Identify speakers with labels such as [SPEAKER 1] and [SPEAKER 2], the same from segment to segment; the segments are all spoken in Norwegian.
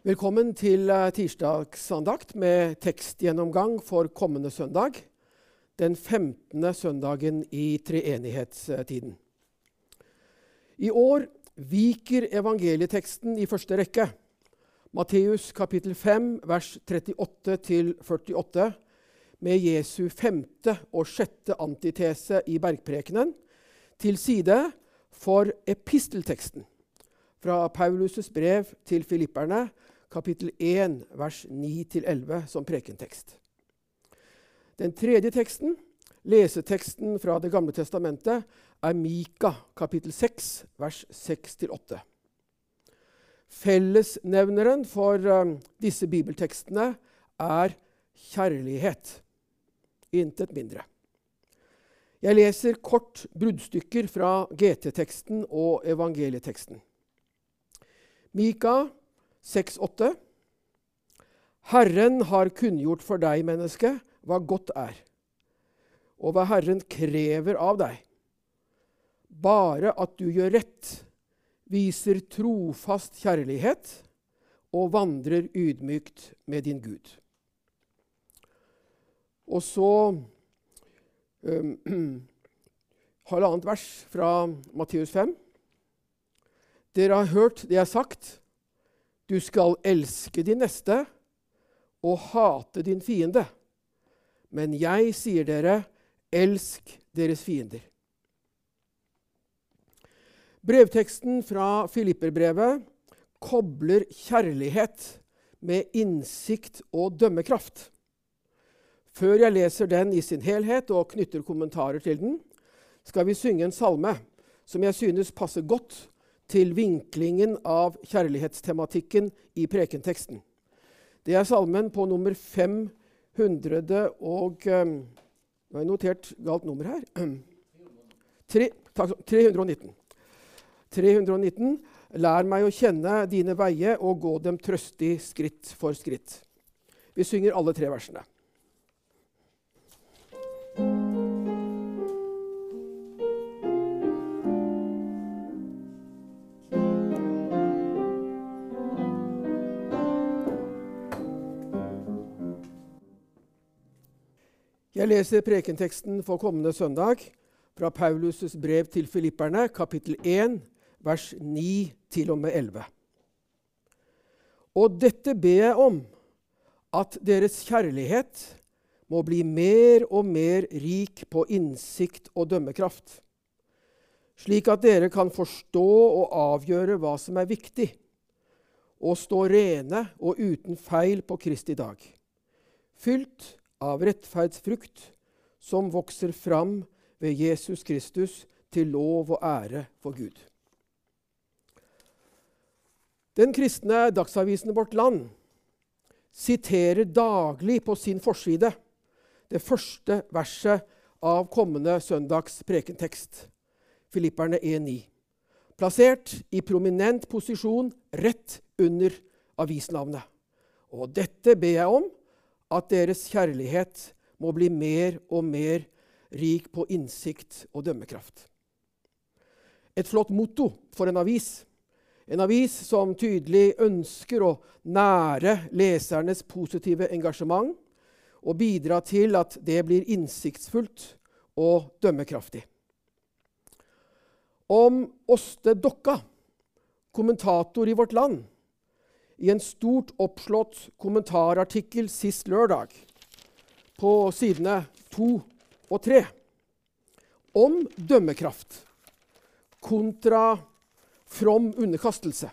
[SPEAKER 1] Velkommen til eh, tirsdagsandakt med tekstgjennomgang for kommende søndag, den 15. søndagen i treenighetstiden. I år viker evangelieteksten i første rekke, Matteus kapittel 5, vers 38-48, med Jesu femte og sjette antitese i bergprekenen, til side for epistelteksten fra Paulus' brev til filipperne, kapittel 1, vers 9-11, som prekentekst. Den tredje teksten, leseteksten fra Det gamle testamentet, er Mika, kapittel 6, vers 6-8. Fellesnevneren for um, disse bibeltekstene er kjærlighet. Intet mindre. Jeg leser kort bruddstykker fra GT-teksten og evangelieteksten. Mika 6,8. Herren har kunngjort for deg, menneske, hva godt er, og hva Herren krever av deg. Bare at du gjør rett, viser trofast kjærlighet og vandrer ydmykt med din Gud. Og så um, halvannet vers fra Matteus 5. Dere har hørt det jeg har sagt. Du skal elske din neste og hate din fiende. Men jeg sier dere, elsk deres fiender. Brevteksten fra Filipperbrevet kobler kjærlighet med innsikt og dømmekraft. Før jeg leser den i sin helhet og knytter kommentarer til den, skal vi synge en salme som jeg synes passer godt til vinklingen av kjærlighetstematikken i prekenteksten. Det er salmen på nummer 500 og um, Nå har jeg notert galt nummer her. 3, takk, 319. 319. Lær meg å kjenne dine veier og gå dem trøstig skritt for skritt. Vi synger alle tre versene. Jeg leser prekenteksten for kommende søndag fra Paulus' brev til filipperne, kapittel 1, vers 9 til og med 11. Og dette ber jeg om, at deres kjærlighet må bli mer og mer rik på innsikt og dømmekraft, slik at dere kan forstå og avgjøre hva som er viktig, og stå rene og uten feil på Kristi dag, fylt av rettferdsfrukt som vokser fram ved Jesus Kristus til lov og ære for Gud. Den kristne dagsavisen Vårt Land siterer daglig på sin forside det første verset av kommende søndags prekentekst, Filipperne 1,9, plassert i prominent posisjon rett under avisnavnet. Og dette ber jeg om at deres kjærlighet må bli mer og mer rik på innsikt og dømmekraft. Et flott motto for en avis. En avis som tydelig ønsker å nære lesernes positive engasjement og bidra til at det blir innsiktsfullt og dømmekraftig. Om Åste Dokka, kommentator i Vårt Land, i en stort oppslått kommentarartikkel sist lørdag på sidene to og tre om dømmekraft kontra from underkastelse.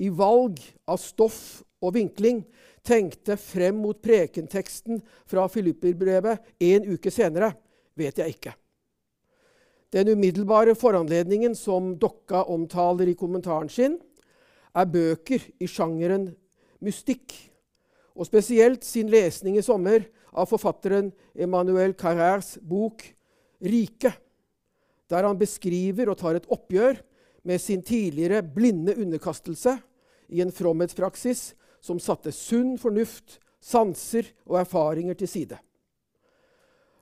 [SPEAKER 1] I valg av stoff og vinkling tenkte frem mot prekenteksten fra Filipperbrevet en uke senere, vet jeg ikke. Den umiddelbare foranledningen som Dokka omtaler i kommentaren sin, er bøker i sjangeren mystikk, og spesielt sin lesning i sommer av forfatteren Emmanuel Carrers bok 'Rike', der han beskriver og tar et oppgjør med sin tidligere blinde underkastelse i en fromhetspraksis som satte sunn fornuft, sanser og erfaringer til side.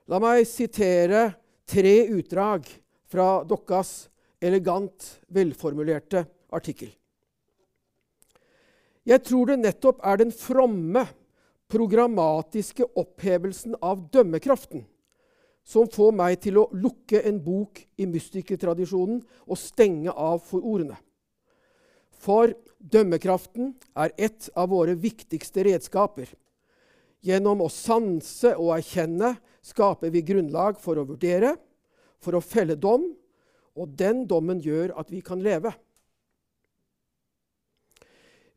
[SPEAKER 1] La meg sitere tre utdrag fra Dokkas elegant velformulerte artikkel. Jeg tror det nettopp er den fromme, programmatiske opphevelsen av dømmekraften som får meg til å lukke en bok i mystikertradisjonen og stenge av for ordene. For dømmekraften er et av våre viktigste redskaper. Gjennom å sanse og erkjenne skaper vi grunnlag for å vurdere, for å felle dom, og den dommen gjør at vi kan leve.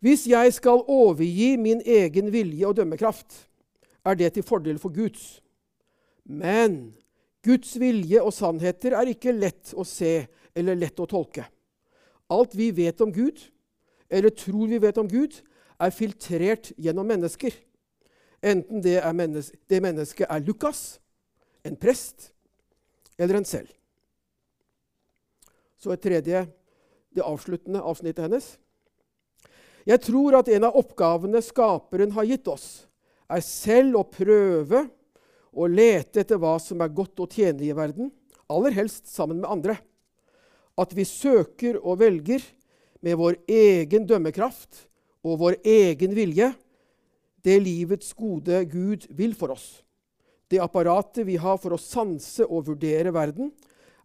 [SPEAKER 1] Hvis jeg skal overgi min egen vilje og dømmekraft, er det til fordel for Guds. Men Guds vilje og sannheter er ikke lett å se eller lett å tolke. Alt vi vet om Gud, eller tror vi vet om Gud, er filtrert gjennom mennesker. Enten det, menneske, det mennesket er Lukas, en prest eller en selv. Så et tredje, det avsluttende avsnittet hennes. Jeg tror at en av oppgavene Skaperen har gitt oss, er selv å prøve å lete etter hva som er godt og tjenlig i verden, aller helst sammen med andre. At vi søker og velger med vår egen dømmekraft og vår egen vilje det livets gode Gud vil for oss. Det apparatet vi har for å sanse og vurdere verden,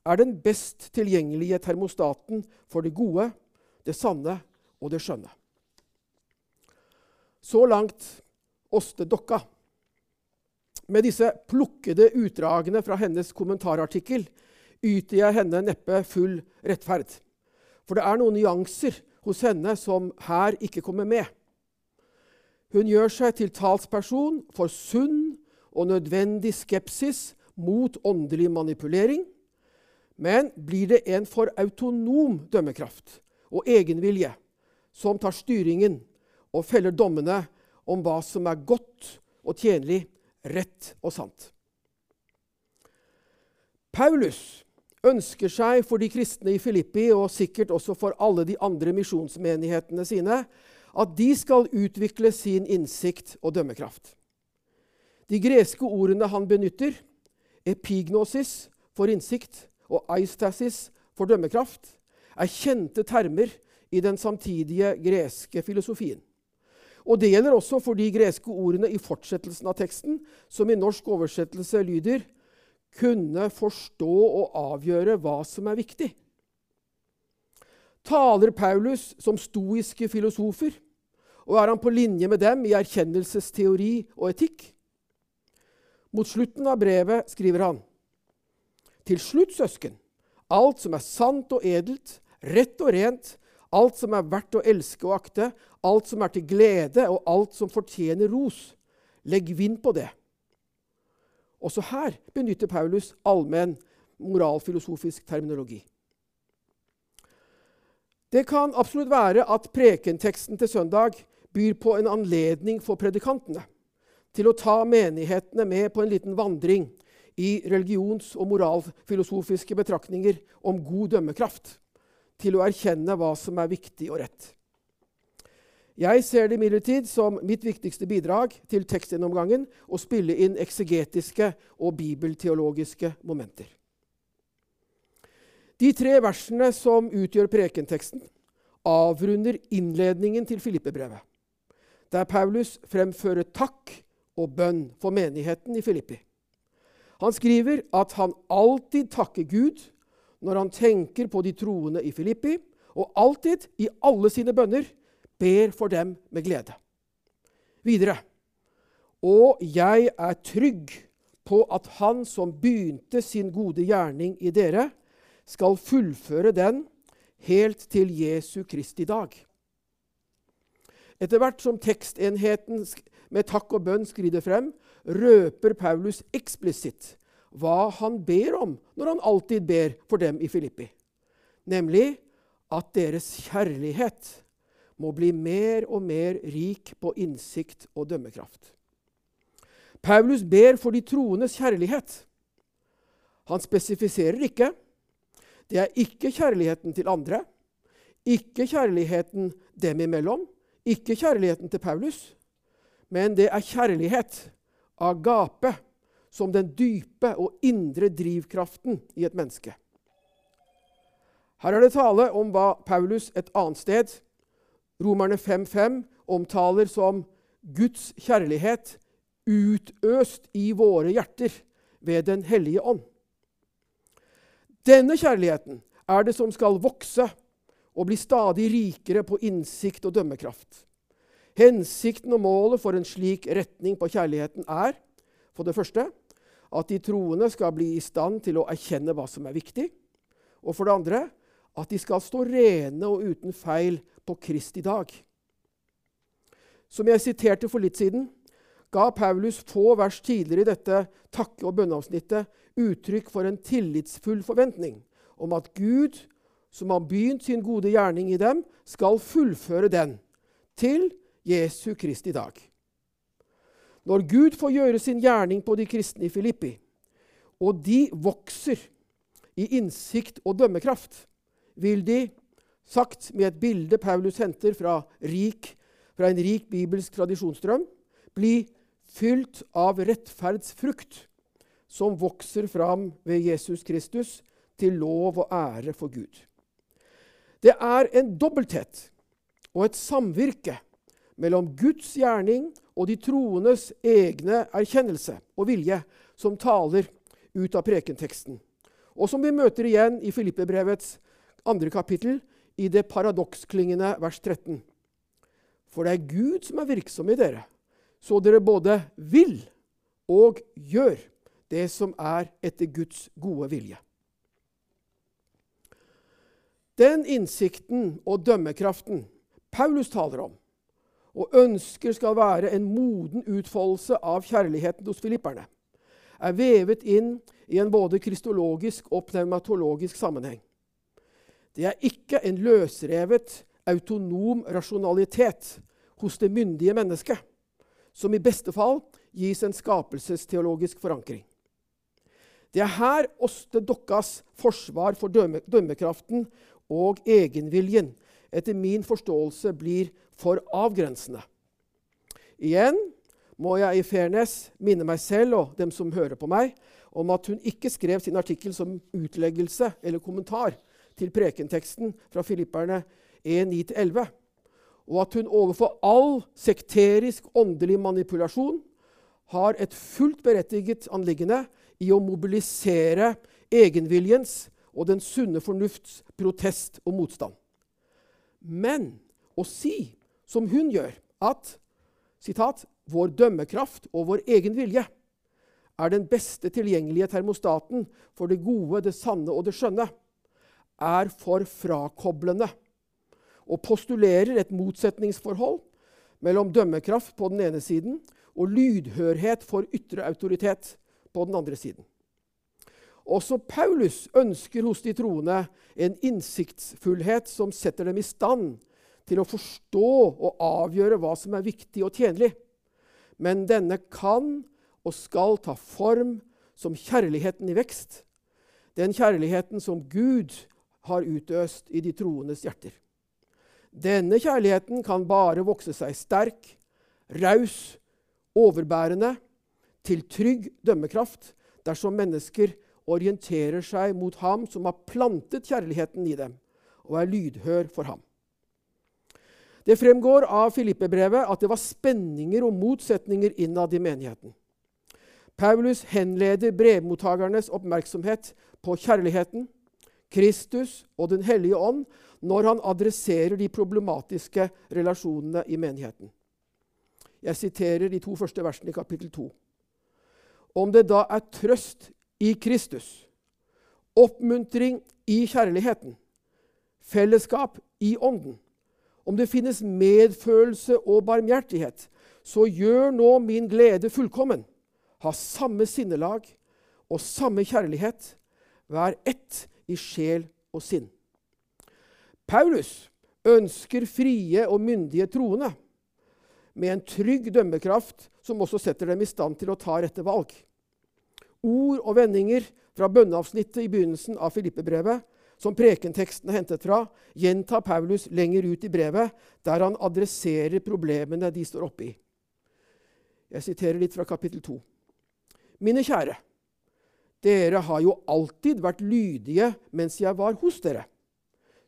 [SPEAKER 1] er den best tilgjengelige termostaten for det gode, det sanne og det skjønne. Så langt Åste Dokka. Med disse plukkede utdragene fra hennes kommentarartikkel yter jeg henne neppe full rettferd. For det er noen nyanser hos henne som her ikke kommer med. Hun gjør seg til talsperson for sunn og nødvendig skepsis mot åndelig manipulering. Men blir det en for autonom dømmekraft og egenvilje som tar styringen og feller dommene om hva som er godt og tjenlig, rett og sant. Paulus ønsker seg for de kristne i Filippi, og sikkert også for alle de andre misjonsmenighetene sine, at de skal utvikle sin innsikt og dømmekraft. De greske ordene han benytter, epignosis for innsikt og eistasis for dømmekraft, er kjente termer i den samtidige greske filosofien. Og Det gjelder også for de greske ordene i fortsettelsen av teksten, som i norsk oversettelse lyder 'kunne forstå og avgjøre hva som er viktig'. Taler Paulus som stoiske filosofer, og er han på linje med dem i erkjennelsesteori og etikk? Mot slutten av brevet skriver han.: Til slutt, søsken, alt som er sant og edelt, rett og rent, alt som er verdt å elske og akte, alt som er til glede, og alt som fortjener ros. Legg vind på det. Også her benytter Paulus allmenn moralfilosofisk terminologi. Det kan absolutt være at prekenteksten til søndag byr på en anledning for predikantene til å ta menighetene med på en liten vandring i religions- og moralfilosofiske betraktninger om god dømmekraft til å erkjenne hva som er viktig og rett. Jeg ser det imidlertid som mitt viktigste bidrag til tekstgjennomgangen å spille inn eksegetiske og bibelteologiske momenter. De tre versene som utgjør prekenteksten, avrunder innledningen til Filippe-brevet, der Paulus fremfører takk og bønn for menigheten i Filippi. Han skriver at han alltid takker Gud når han tenker på de troende i Filippi, og alltid, i alle sine bønner, ber for dem med glede. Videre. Og jeg er trygg på at Han som begynte sin gode gjerning i dere, skal fullføre den helt til Jesu Kristi dag. Etter hvert som tekstenheten med takk og bønn skrider frem, røper Paulus eksplisitt hva han ber om når han alltid ber for dem i Filippi, nemlig at deres kjærlighet må bli mer og mer rik på innsikt og dømmekraft. Paulus ber for de troendes kjærlighet. Han spesifiserer ikke. Det er ikke kjærligheten til andre, ikke kjærligheten dem imellom, ikke kjærligheten til Paulus, men det er kjærlighet, agape, som den dype og indre drivkraften i et menneske. Her er det tale om hva Paulus et annet sted, Romerne 5.5 omtaler som Guds kjærlighet utøst i våre hjerter ved Den hellige ånd. Denne kjærligheten er det som skal vokse og bli stadig rikere på innsikt og dømmekraft. Hensikten og målet for en slik retning på kjærligheten er for det første at de troende skal bli i stand til å erkjenne hva som er viktig. Og for det andre at de skal stå rene og uten feil på Kristi dag. Som jeg siterte for litt siden, ga Paulus få vers tidligere i dette takke- og bønneavsnittet uttrykk for en tillitsfull forventning om at Gud, som har begynt sin gode gjerning i dem, skal fullføre den til Jesu Kristi dag. Når Gud får gjøre sin gjerning på de kristne i Filippi, og de vokser i innsikt og dømmekraft, vil de, sagt med et bilde Paulus henter fra, rik, fra en rik bibelsk tradisjonsstrøm, bli fylt av rettferdsfrukt som vokser fram ved Jesus Kristus til lov og ære for Gud. Det er en dobbelthet og et samvirke mellom Guds gjerning og de troendes egne erkjennelse og vilje som taler ut av prekenteksten, og som vi møter igjen i Filippebrevets andre kapittel i det paradoksklingende vers 13. For det er Gud som er virksom i dere, så dere både vil og gjør det som er etter Guds gode vilje. Den innsikten og dømmekraften Paulus taler om, og ønsker skal være en moden utfoldelse av kjærligheten hos filipperne, er vevet inn i en både kristologisk og pneumatologisk sammenheng. Det er ikke en løsrevet, autonom rasjonalitet hos det myndige mennesket, som i beste fall gis en skapelsesteologisk forankring. Det er her Åste Dokkas forsvar for dømme, dømmekraften og egenviljen etter min forståelse blir for avgrensende. Igjen må jeg i fairness minne meg selv og dem som hører på meg, om at hun ikke skrev sin artikkel som utleggelse eller kommentar til prekenteksten fra Filipperne 1.9-11, og at hun overfor all sekterisk åndelig manipulasjon har et fullt berettiget anliggende i å mobilisere egenviljens og den sunne fornufts protest og motstand. Men å si, som hun gjør, at citat, 'vår dømmekraft og vår egen vilje' er den beste tilgjengelige termostaten for det gode, det sanne og det skjønne, er for frakoblende og postulerer et motsetningsforhold mellom dømmekraft på den ene siden og lydhørhet for ytre autoritet på den andre siden. Også Paulus ønsker hos de troende en innsiktsfullhet som setter dem i stand til å forstå og avgjøre hva som er viktig og tjenlig. Men denne kan og skal ta form som kjærligheten i vekst. Den kjærligheten som Gud har utøst i de troendes hjerter. Denne kjærligheten kan bare vokse seg sterk, raus, overbærende, til trygg dømmekraft dersom mennesker orienterer seg mot ham som har plantet kjærligheten i dem, og er lydhør for ham. Det fremgår av Filippe-brevet at det var spenninger og motsetninger innad i menigheten. Paulus henleder brevmottakernes oppmerksomhet på kjærligheten, Kristus og Den hellige ånd når han adresserer de problematiske relasjonene i menigheten. Jeg siterer de to første versene i kapittel 2. Om det da er trøst i Kristus, oppmuntring i kjærligheten, fellesskap i Ånden, om det finnes medfølelse og barmhjertighet, så gjør nå min glede fullkommen. Ha samme sinnelag og samme kjærlighet. Vær ett i sjel og sinn. Paulus ønsker frie og myndige troende med en trygg dømmekraft som også setter dem i stand til å ta rette valg. Ord og vendinger fra bønneavsnittet i begynnelsen av Filippebrevet, som prekenteksten er hentet fra, gjentar Paulus lenger ut i brevet, der han adresserer problemene de står oppe i. Jeg siterer litt fra kapittel 2. Mine kjære, dere har jo alltid vært lydige mens jeg var hos dere.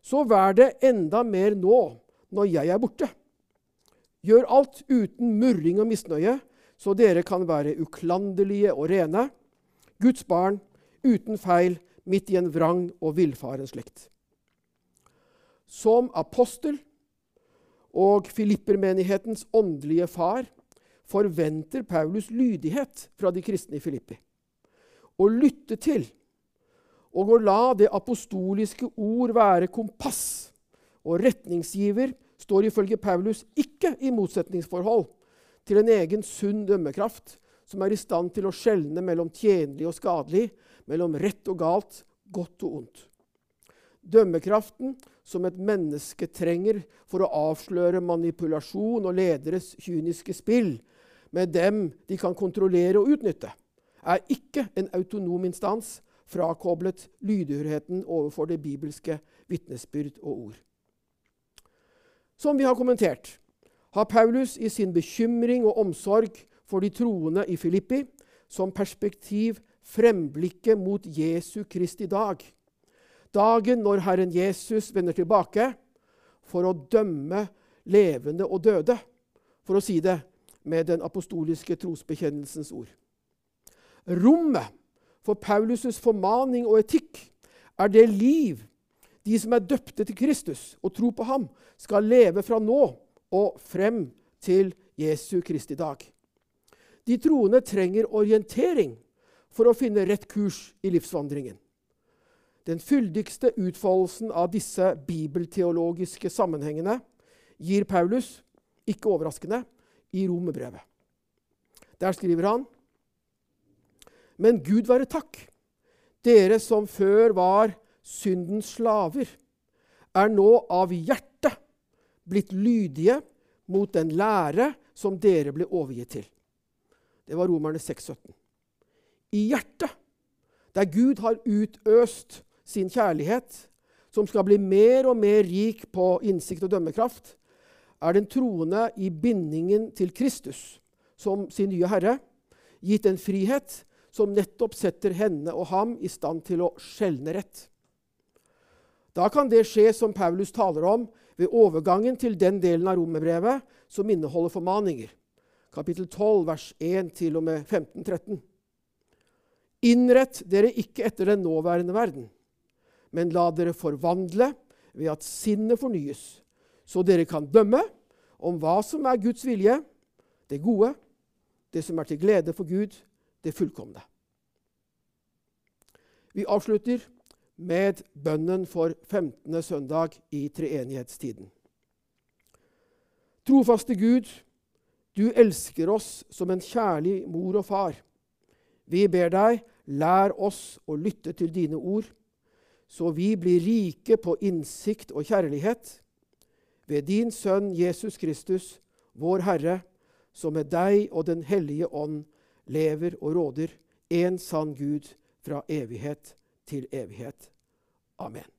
[SPEAKER 1] Så vær det enda mer nå, når jeg er borte. Gjør alt uten murring og misnøye, så dere kan være uklanderlige og rene, Guds barn, uten feil, midt i en vrang og villfaren slekt. Som apostel og Filippermenighetens åndelige far forventer Paulus lydighet fra de kristne i Filippi. Å lytte til og å la det apostoliske ord være kompass og retningsgiver står ifølge Paulus ikke i motsetningsforhold til en egen sunn dømmekraft som er i stand til å skjelne mellom tjenlig og skadelig, mellom rett og galt, godt og ondt. Dømmekraften som et menneske trenger for å avsløre manipulasjon og lederes kyniske spill med dem de kan kontrollere og utnytte, er ikke en autonom instans frakoblet lydhørheten overfor det bibelske vitnesbyrd og ord. Som vi har kommentert, har Paulus i sin bekymring og omsorg for de troende i Filippi som perspektiv fremblikket mot Jesu Kristi dag. Dagen når Herren Jesus vender tilbake for å dømme levende og døde, for å si det med den apostoliske trosbekjennelsens ord. Rommet for Paulus' formaning og etikk er det liv de som er døpte til Kristus og tror på ham, skal leve fra nå og frem til Jesu Kristi dag. De troende trenger orientering for å finne rett kurs i livsvandringen. Den fyldigste utfoldelsen av disse bibelteologiske sammenhengene gir Paulus, ikke overraskende, i Romerbrevet. Der skriver han Men Gud være takk, dere som før var syndens slaver, er nå av hjertet blitt lydige mot den lære som dere ble overgitt til. Det var Romerne 6,17. I hjertet, der Gud har utøst sin kjærlighet, som skal bli mer og mer rik på innsikt og dømmekraft, er den troende i bindingen til Kristus som sin nye herre gitt en frihet som nettopp setter henne og ham i stand til å skjelne rett. Da kan det skje, som Paulus taler om, ved overgangen til den delen av romerbrevet som inneholder formaninger. Kapittel 12, vers 1 til og med 15-13. Innrett dere ikke etter den nåværende verden, men la dere forvandle ved at sinnet fornyes, så dere kan dømme om hva som er Guds vilje, det gode, det som er til glede for Gud, det fullkomne. Vi avslutter med bønnen for 15. søndag i treenighetstiden. Trofaste Gud, du elsker oss som en kjærlig mor og far. Vi ber deg, lær oss å lytte til dine ord, så vi blir rike på innsikt og kjærlighet. Ved din Sønn Jesus Kristus, vår Herre, som med deg og Den hellige ånd lever og råder, en sann Gud fra evighet til evighet. Amen.